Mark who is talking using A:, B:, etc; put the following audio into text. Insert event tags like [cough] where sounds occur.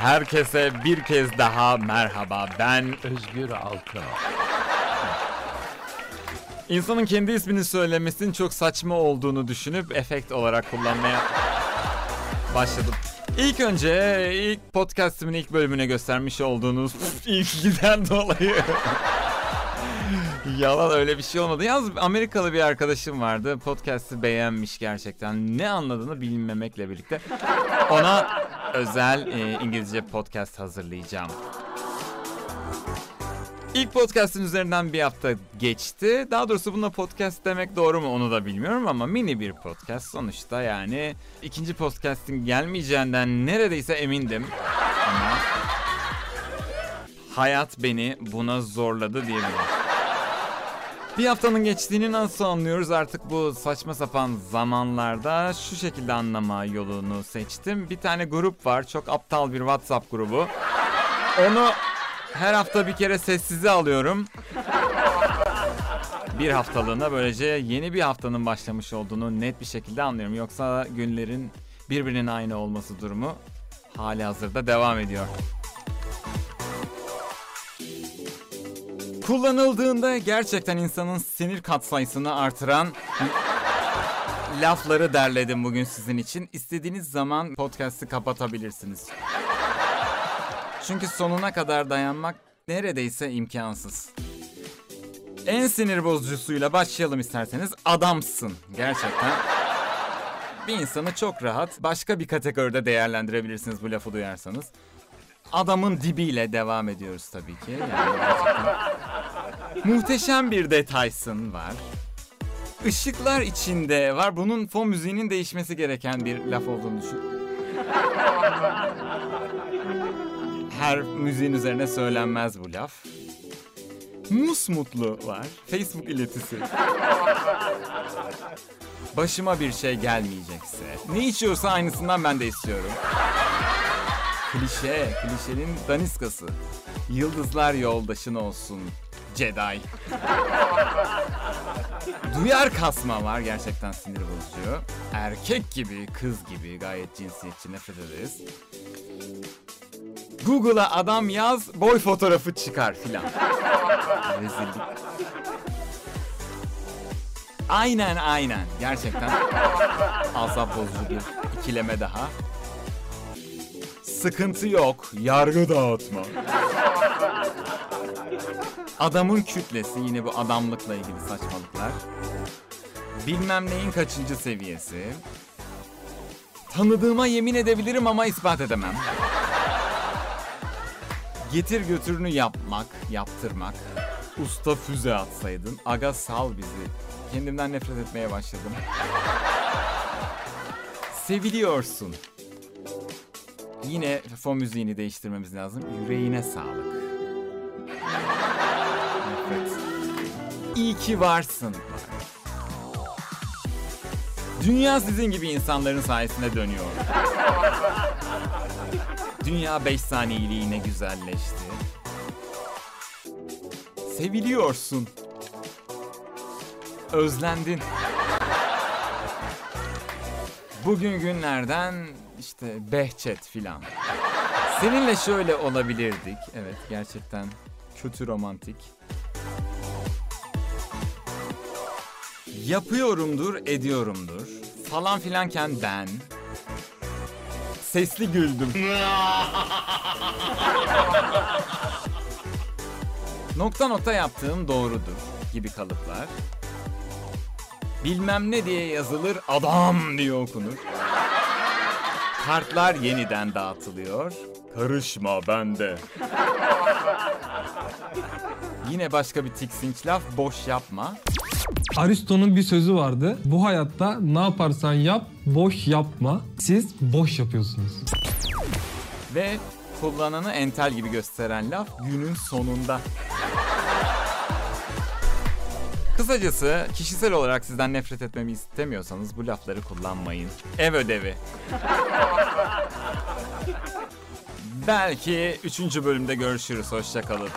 A: Herkese bir kez daha merhaba. Ben
B: Özgür Alkan.
A: insanın kendi ismini söylemesinin çok saçma olduğunu düşünüp efekt olarak kullanmaya başladım. İlk önce ilk podcastimin ilk bölümüne göstermiş olduğunuz [laughs] ilgiden dolayı Yalan öyle bir şey olmadı. Yalnız Amerikalı bir arkadaşım vardı. Podcast'ı beğenmiş gerçekten. Ne anladığını bilmemekle birlikte. Ona özel e, İngilizce podcast hazırlayacağım. İlk podcast'ın üzerinden bir hafta geçti. Daha doğrusu buna podcast demek doğru mu onu da bilmiyorum ama mini bir podcast sonuçta yani. ikinci podcast'in gelmeyeceğinden neredeyse emindim. Ama hayat beni buna zorladı diyebilirim. Bir haftanın geçtiğini nasıl anlıyoruz artık bu saçma sapan zamanlarda şu şekilde anlama yolunu seçtim. Bir tane grup var çok aptal bir WhatsApp grubu. Onu her hafta bir kere sessize alıyorum. Bir haftalığına böylece yeni bir haftanın başlamış olduğunu net bir şekilde anlıyorum. Yoksa günlerin birbirinin aynı olması durumu hali hazırda devam ediyor. Kullanıldığında gerçekten insanın sinir katsayısını artıran lafları derledim bugün sizin için. İstediğiniz zaman podcast'ı kapatabilirsiniz. Çünkü sonuna kadar dayanmak neredeyse imkansız. En sinir bozucusuyla başlayalım isterseniz. Adamsın. Gerçekten. Bir insanı çok rahat başka bir kategoride değerlendirebilirsiniz bu lafı duyarsanız. Adamın dibiyle devam ediyoruz tabii ki. Yani Muhteşem bir detaysın var. Işıklar içinde var. Bunun fon müziğinin değişmesi gereken bir laf olduğunu düşün. Her müziğin üzerine söylenmez bu laf. Musmutlu var. Facebook iletisi. Başıma bir şey gelmeyecekse. Ne içiyorsa aynısından ben de istiyorum. Klişe, klişenin daniskası. Yıldızlar yoldaşın olsun. Jedi. Duyar kasma var gerçekten sinir bozucu. Erkek gibi, kız gibi gayet cinsiyetçi nefret ederiz. Google'a adam yaz, boy fotoğrafı çıkar filan. Rezillik. Aynen aynen. Gerçekten asap bozucu bir ikileme daha. Sıkıntı yok. Yargı dağıtma. Adamın kütlesi yine bu adamlıkla ilgili saçmalıklar. Bilmem neyin kaçıncı seviyesi. Tanıdığıma yemin edebilirim ama ispat edemem. Getir götürünü yapmak, yaptırmak. Usta füze atsaydın. Aga sal bizi. Kendimden nefret etmeye başladım. Seviliyorsun. Yine fon müziğini değiştirmemiz lazım. Yüreğine sağlık. Nefret. İyi ki varsın. Dünya sizin gibi insanların sayesinde dönüyor. Dünya 5 saniyeliğine güzelleşti. Seviliyorsun. Özlendin. Bugün günlerden işte Behçet filan. Seninle şöyle olabilirdik. Evet gerçekten kötü romantik. Yapıyorumdur, ediyorumdur. Falan filanken ben sesli güldüm. nokta nokta yaptığım doğrudur gibi kalıplar. Bilmem ne diye yazılır, adam diye okunur. Kartlar yeniden dağıtılıyor. Karışma bende. Yine başka bir tiksinç laf, boş yapma.
C: Aristo'nun bir sözü vardı. Bu hayatta ne yaparsan yap, boş yapma. Siz boş yapıyorsunuz.
A: Ve kullananı entel gibi gösteren laf günün sonunda. Kısacası kişisel olarak sizden nefret etmemi istemiyorsanız bu lafları kullanmayın. Ev ödevi. [laughs] Belki 3. bölümde görüşürüz. Hoşçakalın.